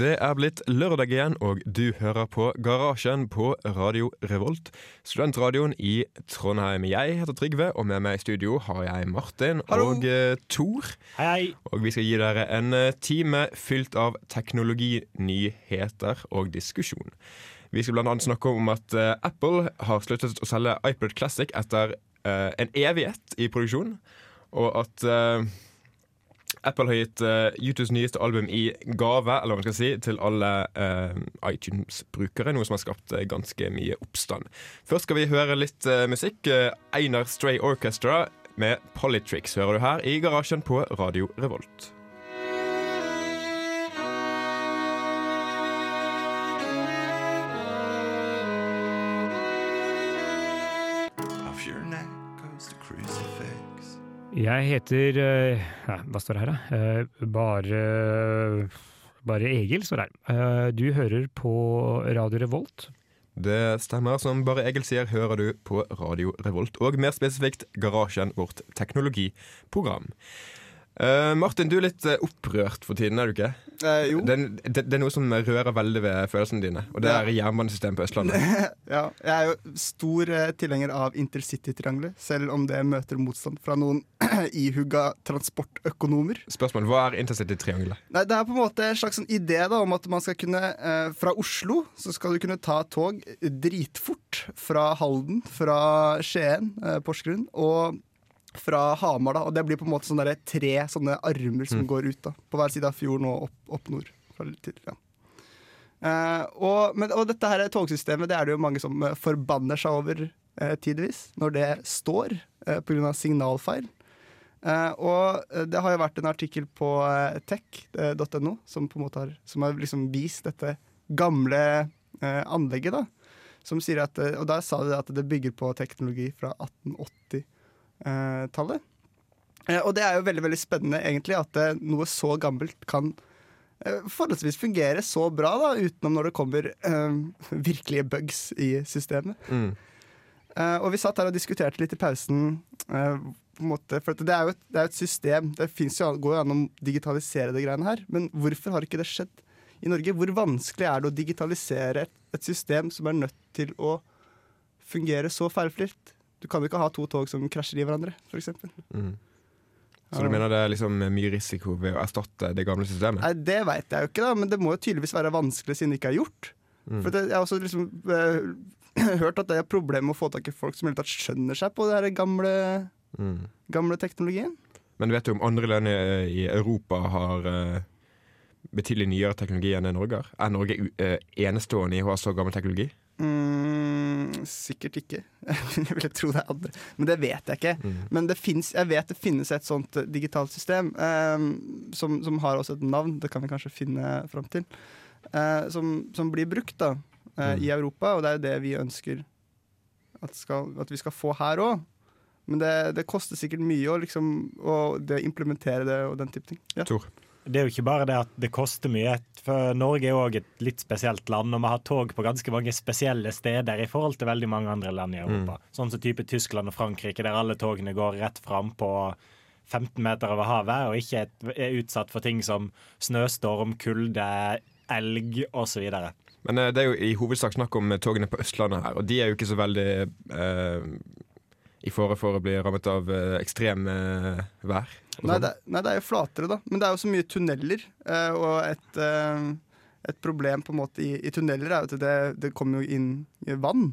Det er blitt lørdag igjen, og du hører på Garasjen på Radio Revolt. Studentradioen i Trondheim. Jeg heter Trygve, og med meg i studio har jeg Martin Hallo. og uh, Tor. Hei, hei. Og vi skal gi dere en eh, time fylt av teknologi, nyheter og diskusjon. Vi skal annet snakke om at uh, Apple har sluttet å selge iPod Classic etter uh, en evighet i produksjon, og at eh, Apple har gitt uh, YouTubes nyeste album i gave eller hva man skal si, til alle uh, iTunes-brukere, noe som har skapt uh, ganske mye oppstand. Først skal vi høre litt eh, musikk. Eh, Einar Stray Orchestra med Politrix, hører du her i garasjen på Radio Revolt. Jeg heter eh, ja, Hva står det her, da? Eh, bare Bare Egil står det her. Eh, du hører på Radio Revolt. Det stemmer. Som bare Egil sier, hører du på Radio Revolt. Og mer spesifikt Garasjen, vårt teknologiprogram. Eh, Martin, du er litt eh, opprørt for tiden, er du ikke? Eh, jo. Det, det, det er noe som rører veldig ved følelsene dine. Og det er jernbanesystemet på Østlandet. ja, jeg er jo stor eh, tilhenger av intercitytriangelet, selv om det møter motstand fra noen ihugga transportøkonomer. Spørsmål, Hva er intercity-triangelet? Nei, Det er på en måte en slags sånn idé da, om at man skal kunne eh, Fra Oslo så skal du kunne ta tog dritfort fra Halden, fra Skien, eh, Porsgrunn, og fra Hamar. da, og Det blir på en måte sånne der, tre sånne armer som Mm. går ut da, på hver side av fjorden og opp, opp nord. Til, ja. Eh, og, men, og dette her togsystemet det er det jo mange som eh, forbanner seg over eh, tidvis, når det står eh, pga. signalfeil. Eh, og eh, det har jo vært en artikkel på eh, tech.no som på en måte har, som har liksom vist dette gamle anlegget. da som sier at, Og der sa de at det bygger på teknologi fra 1880-tallet. Eh, og det er jo veldig veldig spennende egentlig at eh, noe så gammelt kan eh, forholdsvis fungere så bra, da, utenom når det kommer eh, virkelige bugs i systemet. Mm. Eh, og vi satt her og diskuterte litt i pausen. eh, på en måte, for det er et, det er jo et system. Det jo, går jo an å digitalisere det greiene her. Men hvorfor har ikke det skjedd i Norge? Hvor vanskelig er det å digitalisere et, et system som er nødt til å fungere så feilfritt? Du kan jo ikke ha to tog som krasjer i hverandre, f.eks. Mm. Så du mener det er liksom mye risiko ved å erstatte det gamle systemet? Nei, Det veit jeg jo ikke, da, men det må jo tydeligvis være vanskelig siden det ikke er gjort. Mm. For det, jeg har også liksom eh, hørt at det er problemer problem med å få tak i folk som tatt skjønner seg på den gamle, Mm. gamle teknologien. Men du vet jo om andre land i, Europa har eh, betydelig nyere teknologi enn det Norge har? Er Norge eh, enestående i å ha så gammel teknologi? Mm, sikkert ikke. jeg ville tro det er andre. Men det vet jeg ikke. Mm. Men det finnes, jeg vet det finnes et sånt eh, digitalt system eh, som, som har også et navn, det kan vi kanskje finne fram til, eh, som, som blir brukt da, eh, Mm. i Europa, og det er jo det vi ønsker at, skal, at vi skal få her òg. Men det, det koster sikkert mye å liksom, å det, implementere det og den type ting. Ja. Tor? Det er jo ikke bare det at det koster mye, for Norge er òg et litt spesielt land, og vi har tog på ganske mange spesielle steder i forhold til veldig mange andre land i Europa. Sånn som type Tyskland og Frankrike, der alle togene går rett fram på 15 meter over havet, og ikke er- er utsatt for ting som snøstorm, kulde, elg osv. Men eh, det er jo i hovedsak snakk om eh, togene på Østlandet her, og de er jo ikke så veldig eh, i fare for å bli rammet av eh, ekstrem eh, vær. Nei, sånn. det, nei, det er jo flatere, da. Men det er jo så mye tunneler. eh, og et, eh, et problem på en måte i, i tunneler er jo at det, det kommer jo inn i vann.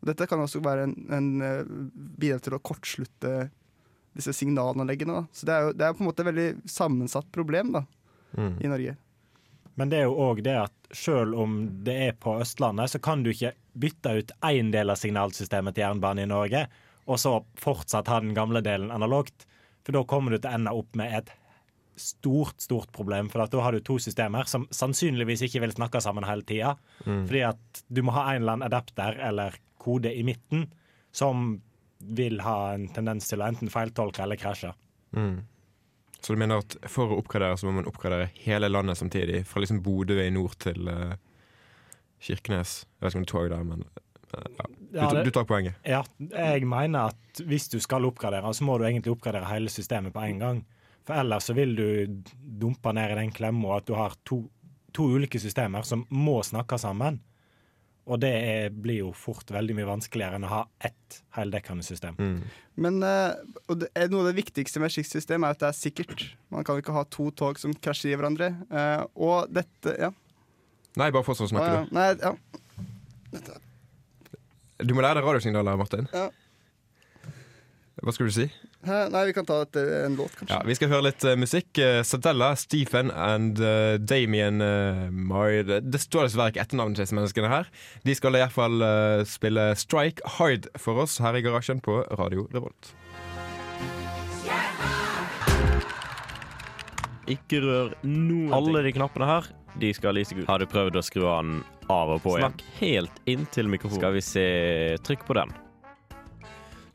Og dette kan også være en, en eh, bidra til å kortslutte disse signalanleggene. Da. Så det er jo det er på en måte et veldig sammensatt problem da, Mm. i Norge. Men det er jo òg det at selv om det er på Østlandet, så kan du ikke bytte ut én del av signalsystemet til jernbane i Norge, og så fortsatt ha den gamle delen analogt. For da kommer du til å ende opp med et stort, stort problem. For da har du to systemer som sannsynligvis ikke vil snakke sammen hele tida. Fordi at du må ha en eller annen adapter eller kode i midten som vil ha en tendens til å enten feiltolke eller krasje. Mm. Så du mener at for å oppgradere så må man oppgradere hele landet samtidig? Fra liksom Bodø i nord til uh, Kirkenes? Jeg vet ikke om det er tog der, men uh, ja. Du, Ja, det- du tar poenget. Ja, jeg mener at hvis du skal oppgradere, så må du egentlig oppgradere hele systemet på en gang. For ellers så vil du dumpe ned i den klemma at du har to, to ulike systemer som må snakke sammen. Og det er, blir jo fort veldig mye vanskeligere enn å ha ett heldekkende system. Mm. Men eh, og det noe av det viktigste med et slikt system er at det er sikkert. Man kan ikke ha to tog som krasjer i hverandre. Eh, og dette Ja. Nei, bare fortsett å snakke, du. Nei, ja. du. Du må lære deg radiosignaler, Martin. Ja. Hva skulle du si? Hæ? Nei, vi kan ta et, en låt, kanskje. Ja, Vi skal høre litt uh, musikk. Uh, Sadella, Stephen and uh, Damien uh, Mar Det det står dessverre ikke etternavnet til disse menneskene her. De skal i hvert fall uh, spille Strike Hard for oss her i garasjen på Radio Revolt. Ikke rør noen Alle de knappene her, de skal lyse gult. Har du prøvd å skru den av og på igjen? Snakk helt inntil mikrofonen. Skal vi se Trykk på den.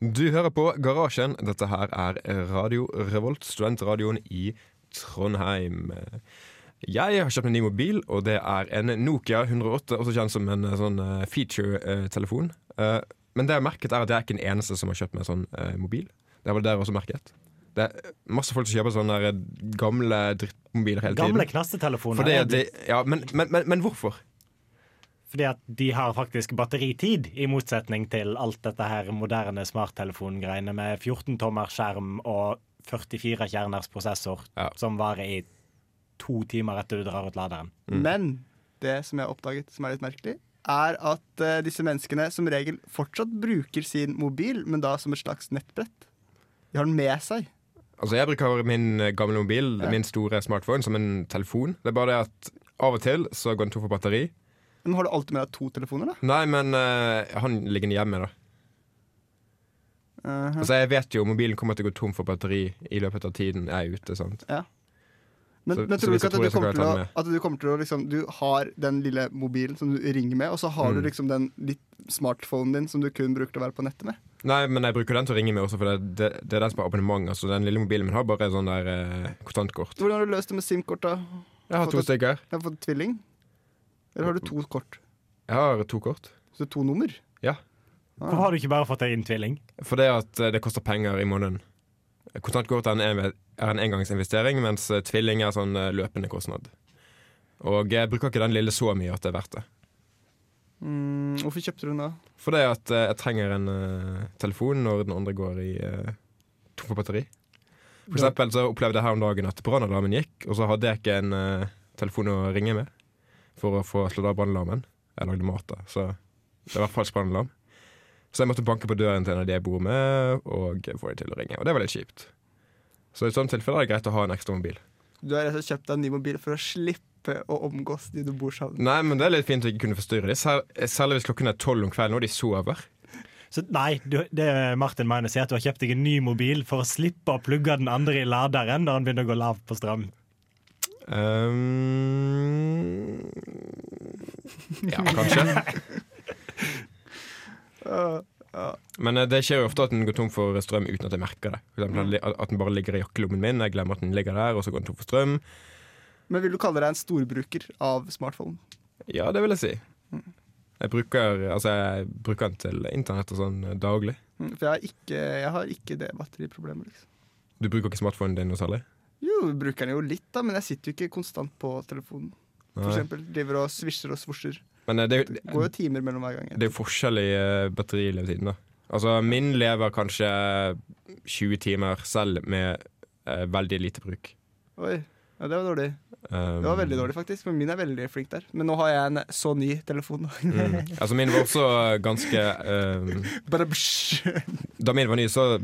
Du hører på Garasjen. Dette her er Radio Revolt, studentradioen i Trondheim. Jeg har kjøpt en ny mobil, og det er en Nokia 108, også kjent som en eh, sånn eh, feature-telefon. Eh, Men det jeg har merket er at jeg er ikke den eneste som har kjøpt meg sånn mobil. Det har det jeg også merket? Det er masse folk som kjøper sånne gamle drittmobiler hele Gamle tiden. knassetelefoner. Fordi er at de, ja, men, men, men, men hvorfor? Fordi at de har faktisk batteritid, i motsetning til alt dette her moderne smarttelefongreiene med 14 tommer skjerm og 44 kjerners prosessor Ja. som varer i to timer etter du drar ut laderen. Men det som jeg har oppdaget som er litt merkelig, er at uh, disse menneskene som regel fortsatt bruker sin mobil, men da som et slags nettbrett. De har den med seg. Altså Jeg bruker min eh, gamle mobil, Ja. min store smartphone, som en telefon. Det er bare det at av og til så går den tom for batteri. Men har du alltid med deg to telefoner, da? Nei, men uh, han ligger hjemme, da. Uh Altså Jeg vet jo mobilen kommer til å gå tom for batteri i løpet av tiden jeg er ute. sant? Men, Så- men tror du ikke at tror du kommer til å, at du kommer til å liksom Du har den lille mobilen som du ringer med, og så har Mm. du liksom den litt smartphonen din som du kun bruker til å være på nettet med? Nei, men jeg bruker den til å ringe med også, for det, det, det er den som har abonnement. Altså Den lille mobilen min har bare sånn der eh, kontantkort. Hvordan har du løst det med SIM-kort, da? Jeg har to stykker. Jeg har fått tvilling? Eller har du to kort? Jeg har to kort. Så to nummer? Ja. Hvorfor har du ikke bare fått deg inn tvilling? For det at eh, det koster penger i måneden. Kontantkort er en, enve- er en engangsinvestering, mens eh, tvilling er sånn eh, løpende kostnad. Og jeg bruker ikke den lille så mye at det er verdt det. Mm, hvorfor kjøpte du den da? Fordi at uh, jeg trenger en uh, telefon når den andre går i uh, tom for batteri. For eksempel så opplevde jeg her om dagen at brannalarmen gikk, og så hadde jeg ikke en uh, telefon å ringe med for å få slått av brannalarmen. Jeg lagde mat da, så det var falsk brannalarm. Så jeg måtte banke på døren til en av de jeg bor med, og få dem til å ringe. Og det var litt kjipt. Så i sånne tilfeller er det greit å ha en ekstra mobil. Du har rett og slett kjøpt deg en ny mobil for å slippe å omgås de du bor sammen Nei, men det er litt fint å ikke kunne forstyrre dem, sær- særlig hvis klokken er tolv om kvelden og de sover. Så nei, du, det Martin mener sier at du har kjøpt deg en ny mobil for å slippe å plugge den andre i laderen når han begynner å gå lav på strøm. Um, ja, kanskje. Men eh, det skjer jo ofte at den går tom for strøm uten at jeg merker det. For den at den bare ligger i jakkelommen min, jeg glemmer at den ligger der, og så går den tom for strøm. Men vil du kalle deg en storbruker av smartphone? Ja, det vil jeg si. Jeg bruker, altså, jeg bruker den til internett og sånn eh, daglig. Mm, For jeg har ikke, jeg har ikke det batteriproblemet. Liksom. Du bruker ikke smartphonen din noe særlig? Jo, jeg bruker den jo litt, da, men jeg sitter jo ikke konstant på telefonen. For Nei. eksempel, driver og svisjer og svosjer. Men eh, det, Det går jo timer mellom hver gang. det er jo forskjell i eh, batterilevetiden, da. Altså, min lever kanskje 20 timer selv med eh, veldig lite bruk. Oi, ja, det var dårlig. Um, Det var veldig dårlig, faktisk. Men min er veldig flink der. Men nå har jeg en så ny telefon. Mm. Altså min var også ganske um, Da min var ny, så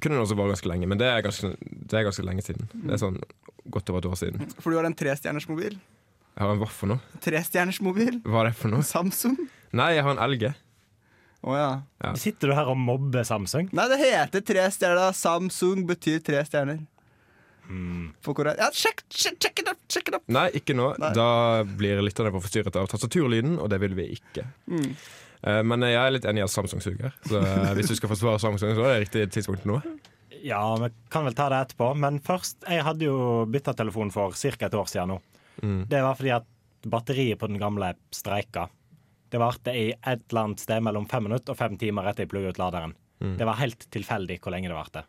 kunne den også vare ganske lenge. Men det er ganske, det er ganske lenge siden. Det er sånn godt over et år siden. For du har en trestjerners mobil. Jeg har en hva for noe? Trestjerners mobil. Hva er det for noe? Samsung. Nei, jeg har en LG. Oh, ja. Ja. Sitter du her og mobber Samsung? Nei, det heter tre stjerner. Samsung betyr tre stjerner. På korean. Ja, sjekk, sjekk, sjekk it up! Sjekk it up! Nei, ikke nå. Nei. Da blir lytterne for forstyrret av tastaturlyden, og det vil vi ikke. Mm. Uh, Men jeg er litt enig i at Samsung suger. Så eh, hvis du skal forsvare Samsung, så er det riktig tidspunkt nå. Ja, vi kan vel ta det etterpå. Men først, jeg hadde jo bytta telefon for ca. et år siden nå. Mm. Det var fordi at batteriet på den gamle streika. Det varte i et eller annet sted mellom fem minutter og fem timer etter jeg plugget ut laderen. Mm. Det var helt tilfeldig hvor lenge det varte.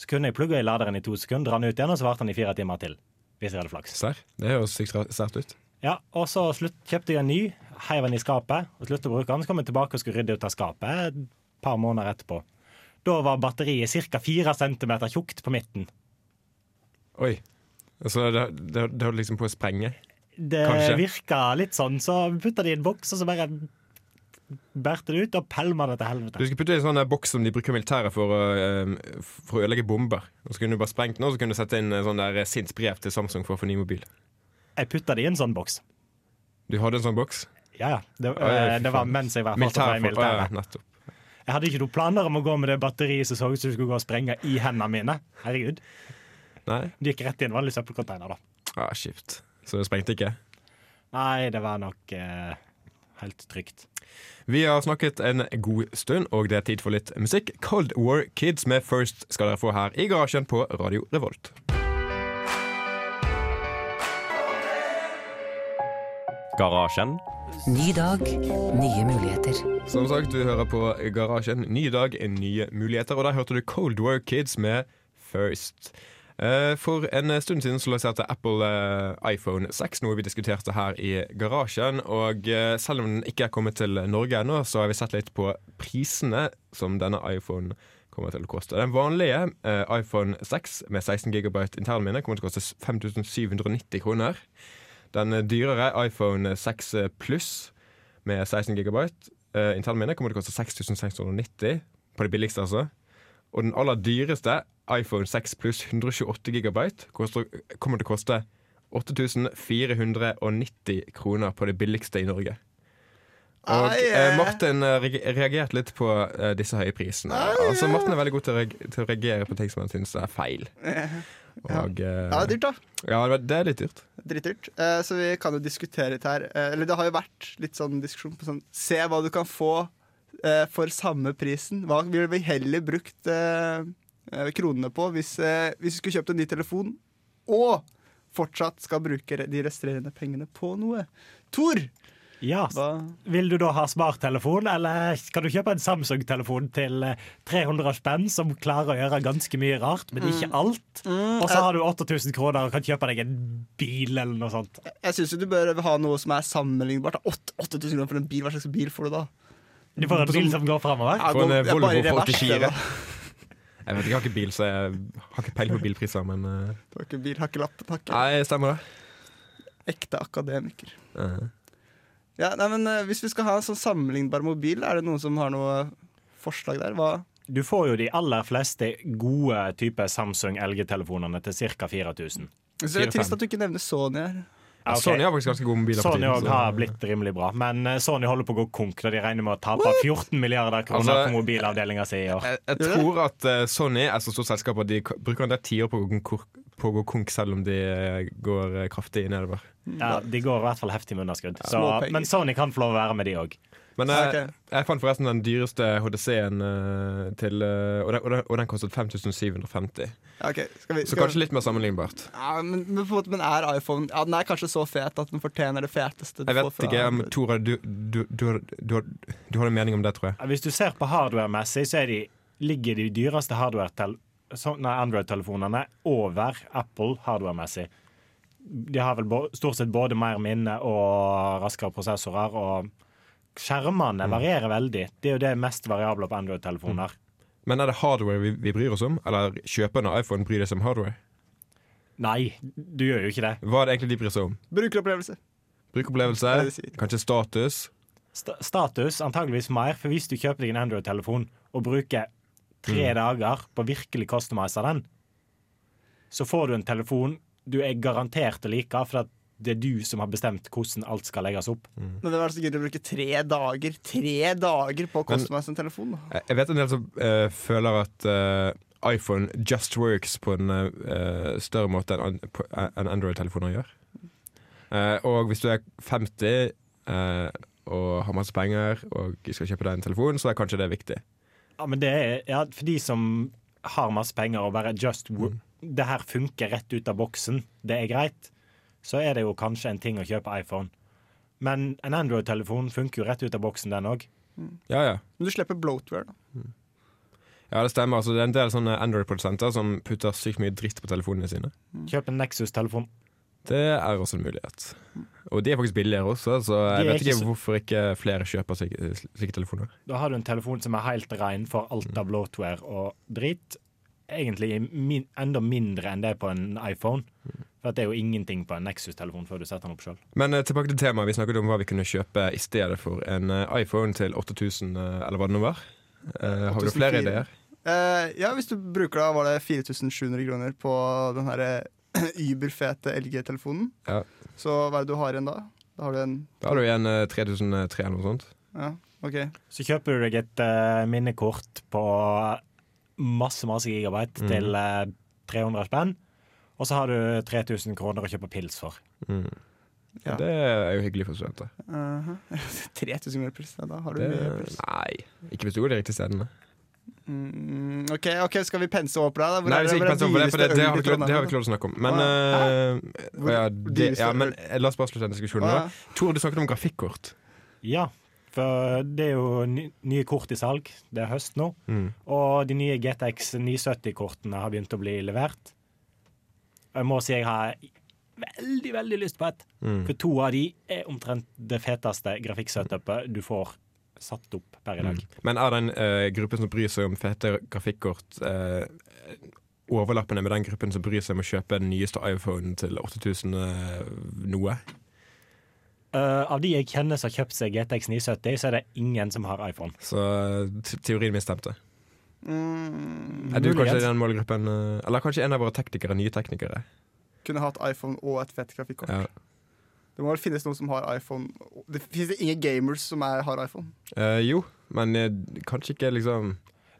Så kunne jeg plugga i laderen i to sekunder, dra den ut igjen, og så varte den i fire timer til. Hvis jeg hadde flaks. Serr? Det høres sært ut. Ja, og så slutt, kjøpte jeg en ny, heiv den i skapet og sluttet å bruke den. Så kom jeg tilbake og skulle rydde ut av skapet et par måneder etterpå. Da var batteriet ca. 4 cm tjukt på midten. Oi. Så det, det, det holdt liksom på å sprenge? Det Kanskje. virka litt sånn, så putta de i en boks, og så bare bærte det ut og pælma det til helvete. Du skulle putte det i en sånn boks som de bruker militæret for eh, for å ødelegge bomber. Og så kunne du bare sprengt den, og så kunne du sette inn en sånn der sint brev til Samsung for å få ny mobil. Jeg putta det i en sånn boks. Du hadde en sånn boks? Ja, ja. Det, eh, det var mens jeg var militær, i militæret. nettopp. Jeg hadde ikke noen planer om å gå med det batteriet som så ut som skulle gå og sprenge i hendene mine. Herregud. Nei? Det gikk rett i en vanlig søppelcontainer, da. Ah, kjipt. Så det sprengte ikke? Nei, det var nok eh, helt trygt. Vi har snakket en god stund, og det er tid for litt musikk. Cold War Kids med First skal dere få her i garasjen på Radio Revolt. Garasjen. Ny dag, nye muligheter. Som sagt, du hører på Garasjen. Ny dag, nye muligheter. Og der hørte du Cold War Kids med First. Eh, For en stund siden så lanserte Apple eh, iPhone 6, noe vi diskuterte her i garasjen. Og eh, selv om den ikke er kommet til Norge ennå, så har vi sett litt på prisene som denne iPhone kommer til å koste. Den vanlige iPhone 6 med 16 GB internminne kommer til å koste 5790 kroner. Den dyrere iPhone 6 Pluss med 16 GB eh, internminne kommer til å koste 6690 på det billigste, altså. Og den aller dyreste, iPhone 6 pluss 128 GB, koster, kommer til å koste 8490 kroner på det billigste i Norge. Og ah, yeah. eh. Martin eh, reagerte litt på eh, disse høye prisene. Altså, Martin er veldig god til å, til å reagere på ting som han syns er feil. Og, eh, Ja, det er dyrt, da. ja, det- er litt dyrt. Dritdyrt. Så vi kan jo diskutere litt her. Eller det har jo vært litt sånn diskusjon på sånn Se hva du kan få eh, for samme prisen. Hva ville vi heller brukt eh, eh, kronene på hvis, eh, hvis vi skulle kjøpt en ny telefon og fortsatt skal bruke de resterende pengene på noe? Tor! Ja, Hva? Vil du da ha smarttelefon, eller kan du kjøpe en Samsung-telefon til eh, 300 spenn, som klarer å gjøre ganske mye rart, men ikke alt? Og så har du 8000 kroner og kan kjøpe deg en bil eller noe sånt. Jeg syns du bør ha noe som er sammenlignbart. 8000 kroner for en bil. Hva slags bil får du da? Du får en bil som går framover. Ja, får en eh, Volvo bare i revers, 84. da. Jeg vet ikke, jeg har ikke bil, så jeg har ikke peiling på bilpriser, men uh... Du har ikke bil, har ikke ikke Nei, stemmer det. ekte akademiker. Eh. Ja, nei, men uh, Hvis vi skal ha en sånn sammenlignbar mobil, er det noen som har noe forslag der? Hva? Du får jo de aller fleste gode type Samsung LG-telefonene til ca. 4000. Jeg det er trist at du ikke nevner Sony her. Ja, okay. Sony har faktisk ganske gode mobiler. Sony tiden, har blitt rimelig bra, men eh, Sony holder på å gå konk når de regner med å tape 14 milliarder kroner Altså, på mobilavdelinga si i år. Jeg, jeg tror at eh, Sony er så stort selskap at de bruker en del tiår på å gå konkur- på å gå konk, selv om de eh, går kraftig nedover. Ja, de går i hvert fall heftig med underskudd. Så, men Sony kan få lov å være med, de òg. Men jeg, eh, jeg fant forresten den dyreste HDC-en eh, til eh, og, den, og, den, og den kostet 5750. Okay, skal vi, Så skal kanskje litt mer sammenlignbart. ja, men, men, på men er iPhone ja, Den er kanskje så fet at den fortjener det feteste du Jeg får vet fra ikke, um, Android. Tora, du, du, du, har- du, har- du har en mening om det, tror jeg. Hvis du ser på hardware-messig, så er de, ligger de dyreste Android-telefonene over Apple hardware-messig. De har vel bo- stort sett både mer minne og raskere prosessorer, og skjermene varierer veldig. Det er jo det mest variable på Android-telefoner. Men er det hardware vi, vi bryr oss om, eller kjøperne av iPhone bryr seg om hardware? Nei, du gjør jo ikke det. Hva er det egentlig de bryr seg om? Brukeropplevelse. Brukeropplevelse? Er. Kanskje status? St status antageligvis mer, for hvis du kjøper deg en Android-telefon og bruker tre dager på å virkelig customize den, så får du en telefon du er garantert å like, for at det er du som har bestemt hvordan alt skal legges opp. Men det var så gøy å bruke tre dager Tre dager på å koste meg en telefon. Da. Jeg vet en del som uh, føler at uh, iPhone just works på en uh, større måte enn på- Android-telefoner gjør. Eh, og hvis du er 50 eh, og har masse penger og skal kjøpe deg en telefon, så er kanskje det viktig. Ja, men det er ja, for de som har masse penger og bare just wo- Det her funker rett ut av boksen, det er greit. Så er det jo kanskje en ting å kjøpe iPhone. Men en Android-telefon funker jo rett ut av boksen, den òg. Ja, ja. Men du slipper bloatware. Da. Ja, det stemmer. Altså, det er en del sånne Android-produsenter som putter sykt mye dritt på telefonene sine. Kjøp en Nexus-telefon. Det er også en mulighet. Og de er faktisk billigere også, så jeg vet ikke ikke så- hvorfor ikke flere kjøper slike, slike telefoner. Da har du en telefon som er helt ren for alt av bloatware og drit. Egentlig min, enda mindre enn det på en iPhone. For at det er jo ingenting på en Nexus-telefon før du setter den opp sjøl. Men eh, tilbake til temaet. Vi snakket om hva vi kunne kjøpe i stedet for en eh, iPhone til 8000, eh, eller hva det nå var. Eh, har du flere ideer? Eh, ja, hvis du bruker da var det 4700 kroner på den her überfete LG-telefonen, Ja. så hva er det du har igjen da? Da har du en Da har du igjen eh, 3003 eller noe sånt. Ja, OK. Så kjøper du deg et uh, minnekort på masse, masse gigabyte mm. til uh, 300 spenn. Og så har du 3000 kroner å kjøpe pils for. Mm. Ja. Det er jo hyggelig for studenter. Uh 3000 kroner pils? da har du Det, mye pils. nei, ikke hvis du går de riktige stedene. Mm, OK, ok, skal vi pense over på deg? da? Hvor Nei, vi skal ikke pense opp det, for det, det, har vi ikke, lov- det har vi Trondheim? til å snakke om. Men, eh, ja, det, ja, men eh, la oss bare slutte den diskusjonen Å, nå. Tor, du snakket om grafikkort. Ja, for det er jo nye kort i salg. Det er høst nå. Mm. Og de nye GTX 970-kortene har begynt å bli levert. Jeg må si jeg har veldig, veldig lyst på et. Mm. For to av de er omtrent det feteste grafikksetupet du får satt opp per i dag. Mm. Men er den eh, gruppen som bryr seg om fete grafikkort, eh, overlappende med den gruppen som bryr seg om å kjøpe den nyeste iPhonen til 8000 eh, noe? Uh, av de jeg kjenner som har kjøpt seg GTX 970, så er det ingen som har iPhone. Så eh, teorien min stemte. Mm, Er du kanskje i den målgruppen? eh, eller kanskje en av våre teknikere, nye teknikere? kunne hatt iPhone og et fett grafikkort. Ja. Det må vel finnes noen som har iPhone Det finnes ingen gamers som er, har iPhone. Uh, jo, men eh, kanskje ikke liksom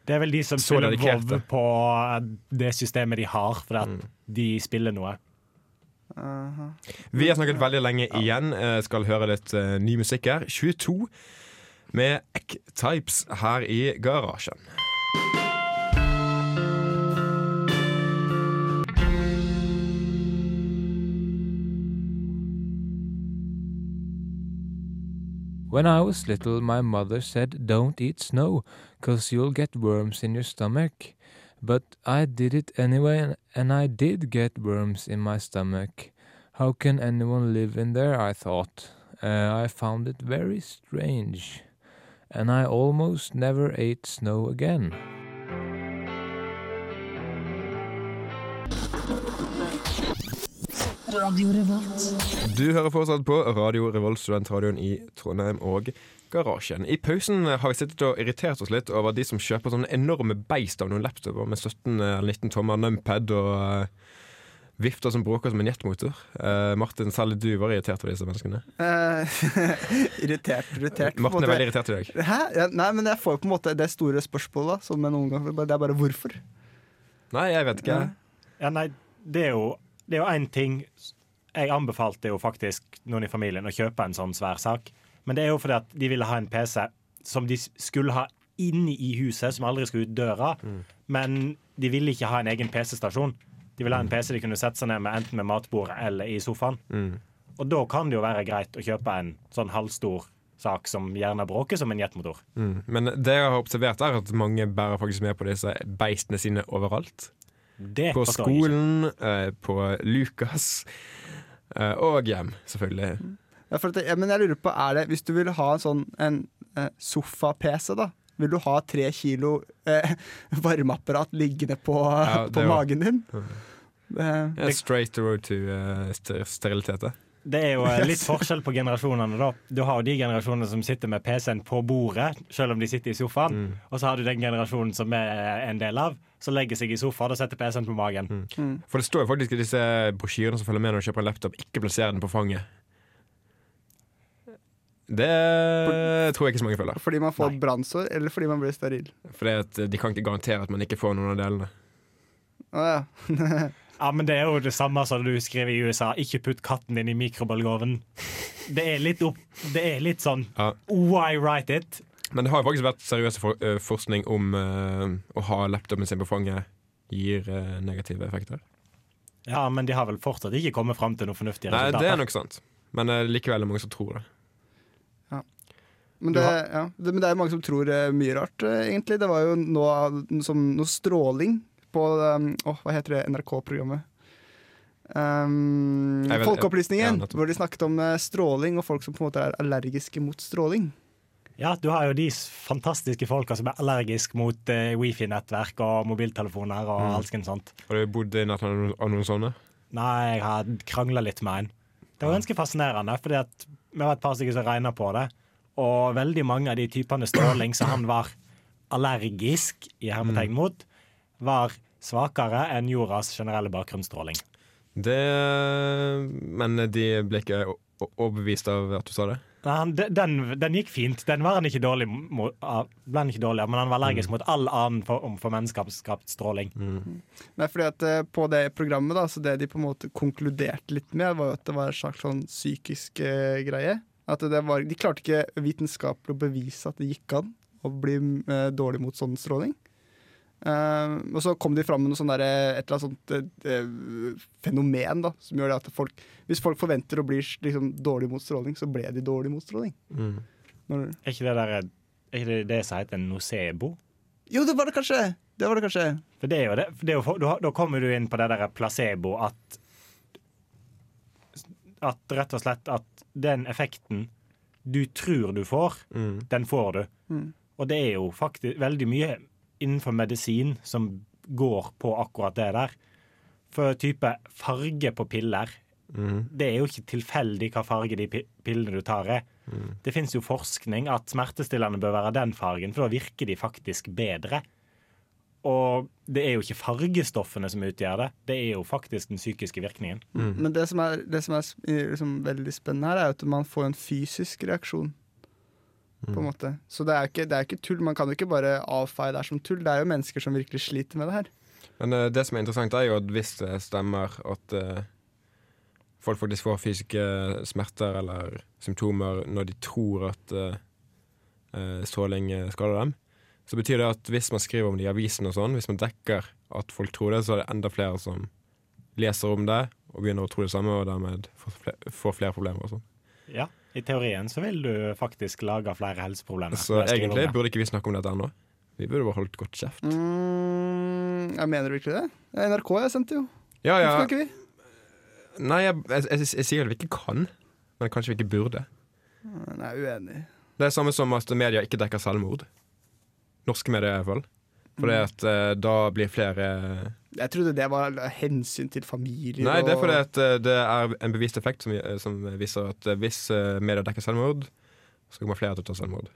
Det er vel de som spiller. WoW på det systemet de har, fordi at Mm. de spiller noe. Aha. Vi har snakket veldig lenge igjen. Jeg skal høre litt ny musikk her. 22 med Eck-Types her i garasjen. When I was little, my mother said, Don't eat snow, 'cause you'll get worms in your stomach. But I did it anyway, and- I did get worms in my stomach. How can anyone live in there? I thought. Uh, I found it very strange. And I almost never ate snow again. Du hører fortsatt på Radio Revolt, studentradioen i Trondheim og Garasjen. I pausen har vi sittet og irritert oss litt over de som kjøper sånne enorme beist av noen laptoper med 17 eller 19 tommer numpad og eh, vifter som bråker som en jetmotor. Uh, Martin, særlig du var irritert over disse menneskene. Uh, irritert, irritert. Martin er måte. veldig irritert i dag. Hæ? Ja, nei, men jeg får på en måte det store spørsmålet, da, som jeg noen ganger. Det er bare hvorfor. Nei, jeg vet ikke. Ja. Ja, nei, det er jo Det er jo én ting Jeg anbefalte jo faktisk noen i familien å kjøpe en sånn svær sak. Men det er jo fordi at de ville ha en PC som de skulle ha inne i huset, som aldri skulle ut døra. Men de ville ikke ha en egen PC-stasjon. De ville ha en PC de kunne sette seg ned med enten med matbordet eller i sofaen. Mm. Og da kan det jo være greit å kjøpe en sånn halvstor sak som gjerne bråker som en jetmotor. Mm. Men det jeg har observert, er at mange bærer faktisk med på disse beistene sine overalt. Det På skolen, eh, på Lukas eh, og hjem, selvfølgelig. Ja, for at det, ja, men jeg lurer på, er det Hvis du vil ha en sånn en, eh, sofa-PC, da vil du ha tre kilo eh, varmeapparat liggende på, Ja, på magen din? Det, Ja, straight road to uh, ster sterilitet. Det. Er jo eh, litt forskjell på generasjonene. da Du har jo de generasjonene som sitter med PC-en på bordet, selv om de sitter i sofaen. Mm. Og så har du den generasjonen som er en del av, som legger seg i sofaen og setter PC-en på magen. mm. For det står jo faktisk i disse brosjyrene som følger med når du kjøper en laptop, ikke plasser den på fanget. Det tror jeg ikke så mange føler. fordi man får brannsår, eller fordi man blir steril? For de kan ikke garantere at man ikke får noen av delene. Å ja. Ja, men det er jo det samme som du skriver i USA. Ikke putt katten din i mikrobølgeovnen. Det er litt opp Det er litt sånn Ja. Why write it? Men det har jo faktisk vært seriøs for, uh, forskning om uh, å ha laptopen sin på fanget gir uh, negative effekter. Ja, men de har vel fortsatt ikke kommet fram til noe fornuftig Nei, resultat. det er nok sant. Men uh, likevel er det mange som tror det. Men det, ja, det, men det er mange som tror mye rart, egentlig. Det var jo noe, som noe stråling på um, hva heter det NRK-programmet? Um, Folkeopplysningen, ja, hvor de snakket om eh, stråling og folk som på en måte er allergiske mot stråling. Ja, du har jo de fantastiske folka som er allergiske mot uh, wifi-nettverk og mobiltelefoner og Mm. alskens sånt. Har du bodd i nærheten av noen- av noen sånne? Nei, jeg har krangla litt med en. Det var ganske fascinerende, fordi at vi var et par stykker som regna på det. Og veldig mange av de typene stråling som han var allergisk i hermetegn mot, var svakere enn jordas generelle bakgrunnsstråling. Det Men de ble ikke overbevist av at du sa det? Nei, han, den, den gikk fint. Den var han ikke dårlig mot, av- ble han ikke dårlig av, men han var allergisk mot all annen form for menneskeskapt stråling. Nei, fordi at eh, På det programmet da, så det de på en måte konkluderte litt med, var jo at det var en slags sånn psykisk eh, greie. At det var, De klarte ikke vitenskapelig å bevise at det gikk an å bli eh, dårlig mot sånn stråling. Eh, og så kom de fram med noe sånt der, et eller annet sånt eh, eh, fenomen da, som gjør det at folk Hvis folk forventer å bli liksom, dårlig mot stråling, så ble de dårlig mot stråling. Mm. Når, Er ikke det der, er ikke det, det som heter nocebo? jo, det var det kanskje! Det var det kanskje. For det er jo det. For det er jo, da, da kommer du inn på det der placebo at At rett og slett at den effekten du tror du får, Mm. den får du. Mm. Og det er jo faktisk veldig mye innenfor medisin som går på akkurat det der. For type farge på piller Mm. Det er jo ikke tilfeldig hva farge de pillene du tar er. Det fins jo forskning at smertestillende bør være den fargen, for da virker de faktisk bedre. Og det er jo ikke fargestoffene som utgjør det, det er jo faktisk den psykiske virkningen. Men det som er, det som er liksom veldig spennende her, er at man får en fysisk reaksjon. På en måte. Så det er, ikke, det er ikke tull. Man kan jo ikke bare avfeie det som tull. Det er jo mennesker som virkelig sliter med det her. Men uh, det som er interessant, er jo at hvis det stemmer at uh, folk faktisk får fysiske smerter eller symptomer når de tror at eh, eh, stråling eh, skader dem, så betyr det at hvis man skriver om det i avisen og sånn, hvis man dekker at folk tror det, så er det enda flere som leser om det og begynner å tro det samme, og dermed får flere, får flere problemer og sånn. Ja, I teorien så vil du faktisk lage flere helseproblemer. Så egentlig burde ikke vi snakke om dette ennå. Vi burde bare holdt godt kjeft. Mm, jeg mener du virkelig det? Det er NRK jeg sendte jo. Ja, ja. Hvorfor ikke vi? Nei, jeg, jeg, jeg, jeg sier at vi ikke kan, men kanskje vi ikke burde. Nei, jeg er uenig. Det er samme som at media ikke dekker selvmord. Norske medier, i hvert fall. Fordi at uh, da blir flere Jeg trodde det var hensyn til familie Nei, det er fordi at uh, det er en bevisst effekt som, som viser at eh, hvis uh, media dekker selvmord, så kommer flere til å ta selvmord.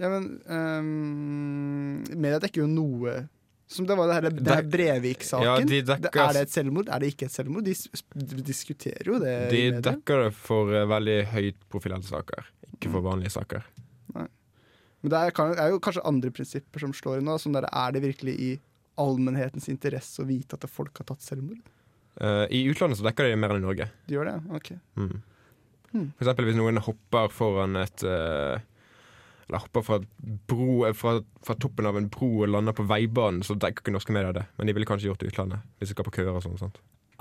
Ja, men um, Media dekker jo noe Som det var det her, det her Brevik-saken. Ja, de dekker- er det et selvmord? Er det ikke et selvmord? De diskuterer jo det De dekker det for eh, veldig høyt profilerte saker, ikke for vanlige saker. Men det er, er jo kanskje andre prinsipper som slår inn nå. Der, er det virkelig i allmennhetens interesse å vite at folk har tatt selvmord? Uh, I utlandet så dekker de mer enn i Norge. De gjør det? Ok. Mm. Hmm. For eksempel hvis noen hopper foran et uh, Eller hopper fra, bro, fra, fra toppen av en bro og lander på veibanen, så dekker ikke norske medier det. Men de ville kanskje gjort det i utlandet. Hvis de skal på køer og sånn.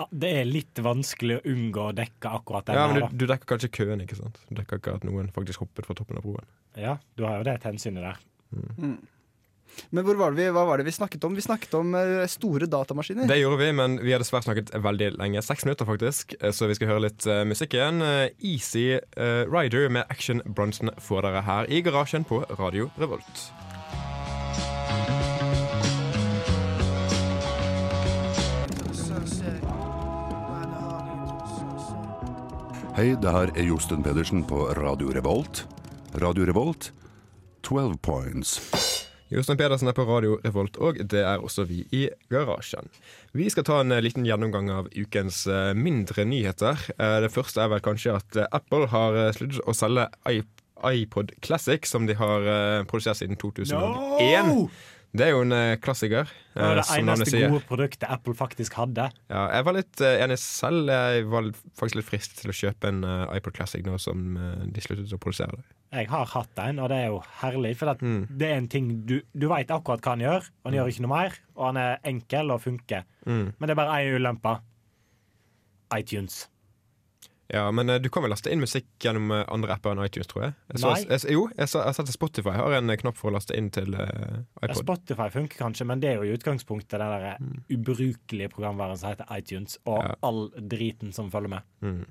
Det er litt vanskelig å unngå å dekke akkurat den Ja, men du, du dekker kanskje køen, ikke sant? Du dekker ikke at noen faktisk hoppet fra toppen av broen. Ja, du har jo det hensynet der. Mm. Men hvor var vi, hva var det vi snakket om? Vi snakket om eh, store datamaskiner. Det gjorde vi, men vi har dessverre snakket veldig lenge. Seks minutter, faktisk. Eh, Så vi skal høre litt uh, musikk igjen. Easy uh, Rider med Action Bronson får dere her i garasjen på Radio Revolt. Hei, det her er Josten Pedersen på Radio Revolt. Radio Revolt, 12 points. Jostein Pedersen er på Radio Revolt, og det er også vi i garasjen. Vi skal ta en eh, liten gjennomgang av ukens eh, mindre nyheter. Eh, Det første er vel kanskje at Apple har sluttet å selge iPod Classic, som de har produsert siden 2001. Det er jo en eh, klassiker, Det var eh, det eneste gode produktet Apple faktisk hadde. Ja, jeg var litt eh, enig selv. Jeg var faktisk litt fristet til å kjøpe en iPod Classic nå som de sluttet å produsere det. Jeg har hatt en, og det er jo herlig. For at Mm. det er en ting du, du veit akkurat hva han gjør, og han gjør ikke noe mer. Og han er enkel og funker. Mm. Men det er bare én ulempe. iTunes. Ja, men eh, du kan vel laste inn musikk gjennom eh, andre apper enn iTunes, tror jeg? jeg så, Nei. Jeg, jo, jeg, så, jeg sett at Spotify har en eh, knapp for å laste inn til Ja, iPod. Spotify funker kanskje, men det er jo i utgangspunktet den der ubrukelige programværen som heter iTunes, og Ja. all driten som følger med. Mm.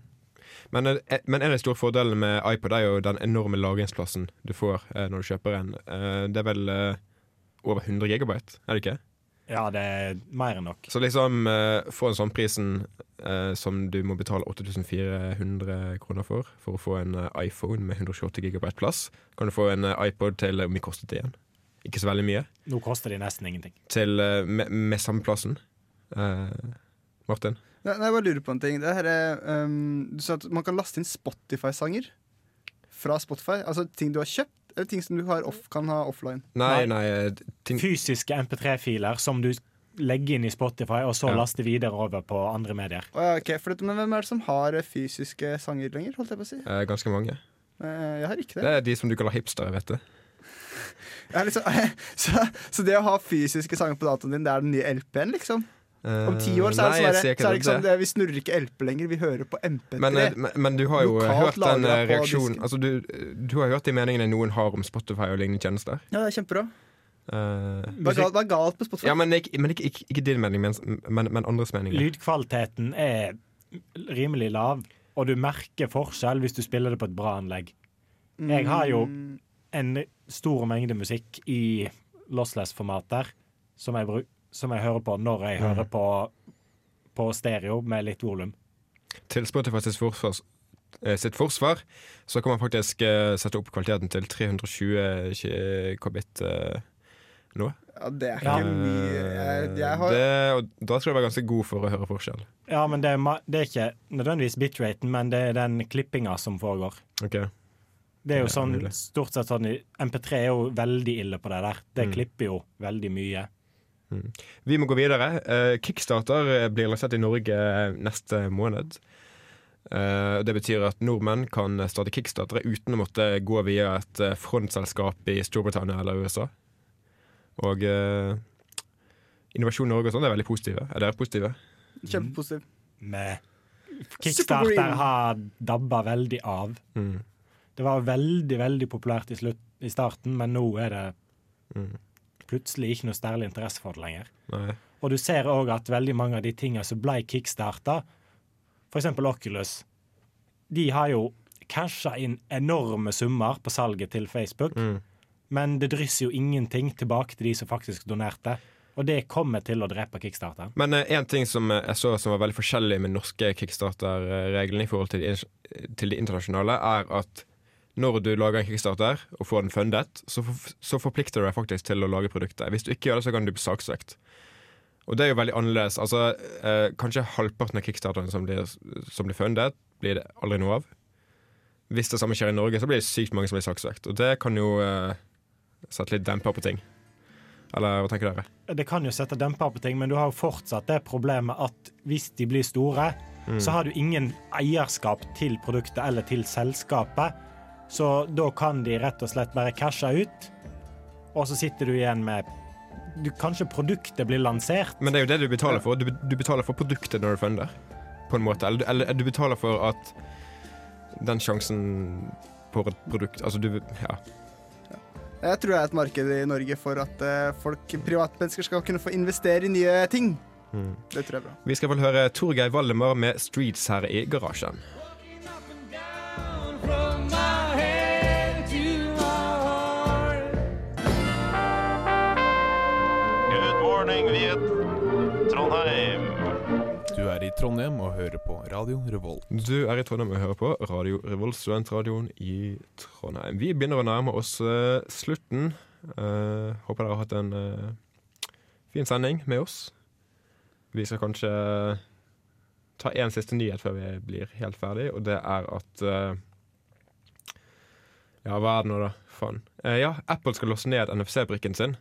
Men, men en av de store fordelene med iPod er jo den enorme lagringsplassen du får eh, når du kjøper en. Eh, det er vel eh, over 100 gigabyte, er det ikke? Ja, det er mer enn nok. Så liksom uh, få en sånn prisen uh, som du må betale 8400 kroner for, for å få en uh, iPhone med 128 gigabyte plass, kan du få en iPod til Hvor mye kostet det igjen? Ikke så veldig mye. Nå koster de nesten ingenting. Til, med, med samme plassen. Eh, Martin? Nei, nei, jeg bare lurer på en ting. Det her er, um, du sa at man kan laste inn Spotify-sanger fra Spotify. Altså ting du har kjøpt, eller ting som du har off, kan ha offline. Nei, Nei. eh, ting, Fysiske MP3-filer som du legger inn i Spotify, og så Ja. laster videre over på andre medier. Å, ja, ok, for men hvem er det som har eh, fysiske sanger lenger? holdt jeg på å si? eh, ganske mange. Eh, Jeg har ikke Det det. er de som du kaller hipstere, vet du. Liksom, så, så det å ha fysiske sanger på dataen din, det er den nye LP-en, liksom? Om ti år så er det, Nei, sånn der, så er det ikke sånn det, Vi snurrer ikke LP lenger, vi hører på MP3. Men, eh, men, men du har jo eh, Lokalt hørt den eh, reaksjonen. Altså, du, du har hørt de meningene noen har om Spotify og lignende tjenester. ja, det er kjempebra. Eh, Hva er galt, er galt på Spotify? ja, men, ikke, men ikke, ikke, ikke din mening, men, men, men andres meninger. Lydkvaliteten er rimelig lav, og du merker forskjell hvis du spiller det på et bra anlegg. Jeg har jo Mm, en stor mengde musikk i lossless-formater som, jeg bru- som jeg hører på når jeg hører på, på stereo med litt volum. Til Spotify sitt forsvar, eh, sitt forsvar så kan man faktisk eh, sette opp kvaliteten til 320 ki- kbit eh, nå. Ja, det er Ja. ikke mye. Jeg, jeg har det, og da skal du være ganske god for å høre forskjell. Ja, men det er, det er ikke nødvendigvis bitraten, men det er den klippinga som foregår. Okay. Det er jo Ja, sånn, stort sett sånn MP3 er jo veldig ille på det der. Det Mm. klipper jo veldig mye. Vi må gå videre. Uh, Kickstarter eh, blir lansert i Norge eh, neste måned. Uh, det betyr at nordmenn kan starte kickstartere uten å måtte gå via et frontselskap i Storbritannia eller USA. Og uh, Innovasjon Norge og sånn er veldig positive. Er dere positive? Kjempepositive. Mm. Kickstarter har dabba veldig av. Mm. Det var veldig, veldig populært i, slutt, i starten, men nå er det Mm. Plutselig ikke noe særlig interesse for det lenger. Nei. Og du ser òg at veldig mange av de tingene som ble kickstarta, f.eks. Oculus, de har jo casha inn enorme summer på salget til Facebook, Mm. men det drysser jo ingenting tilbake til de som faktisk donerte. Og det kommer til å drepe kickstarter. Men én ting som eh, jeg så som var veldig forskjellig med norske kickstarter-reglene i forhold til til de internasjonale, er at når du lager en kickstarter og får den fundet, så, for, så forplikter du deg faktisk til å lage produktet. Hvis du ikke gjør det, så kan du bli saksøkt. Og det er jo veldig annerledes. Altså, eh, kanskje halvparten av kickstarterne som blir, som blir fundet, blir det aldri noe av. Hvis det samme skjer i Norge, så blir det sykt mange som blir saksøkt. Og det kan jo eh, sette litt demper på ting. Eller hva tenker dere? Det kan jo sette demper på ting, men du har jo fortsatt det problemet at hvis de blir store, så har du ingen eierskap til produktet eller til selskapet. Så da kan de rett og slett bare cashe ut, og så sitter du igjen med du, Kanskje produktet blir lansert. Men det er jo det du betaler for. Du, du betaler for produktet når du funder, på en måte. Eller, eller du betaler for at den sjansen på et produkt Altså, du Ja. Jeg tror det er et marked i Norge for at eh, folk, privatmennesker skal kunne få investere i nye ting. Mm. Det tror jeg er bra. Vi skal vel høre Torgeir Valdemar med 'Streets' her i garasjen. Trondheim og hører på Radio Revolt. Du er i Trondheim og hører på Radio Revolt, studentradioen i Trondheim. Vi begynner å nærme oss uh, slutten. Uh, håper dere har hatt en uh, fin sending med oss. Vi skal kanskje ta én siste nyhet før vi blir helt ferdig, og det er at Ja, hva er det nå, da? Faen. Ja, Apple skal låse ned NFC-brikken sin.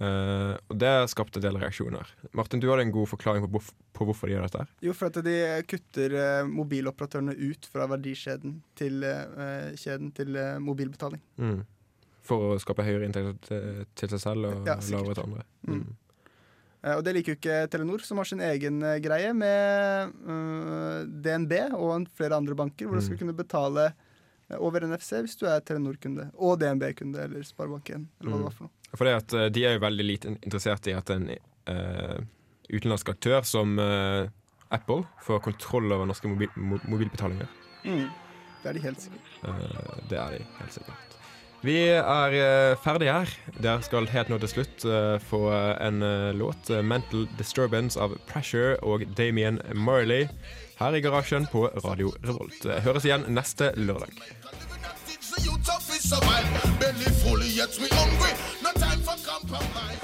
Eh, og det skapte en del reaksjoner. Martin, du hadde en god forklaring på, på hvorfor de gjør dette. Jo, for at de kutter uh, mobiloperatørene ut fra verdikjeden til, uh, kjeden til eh, mobilbetaling. For å skape høyere inntekter til, seg selv og Ja, lavere til andre. Mm. Mm. Eh, og det liker jo ikke Telenor, som har sin egen eh, greie med eh, DNB og en- flere andre banker, hvor du skal Mm. kunne betale eh, over NFC hvis du er Telenor-kunde og DNB-kunde eller Sparebank1, eller hva det Mm. var for noe. For det at eh, De er jo veldig lite interessert i at en uh, utenlandsk aktør som uh, Apple får kontroll over norske mobil, mo mobilbetalinger. Det er de helt sikkert. Uh, det er de helt sikkert. Vi er ferdige her. Dere skal helt nå til slutt få en låt, 'Mental Disturbance' av Pressure og Damien Marley, her i garasjen på Radio Revolt. Høres igjen neste lørdag. Belly fully, yet we hungry. No time for compromise.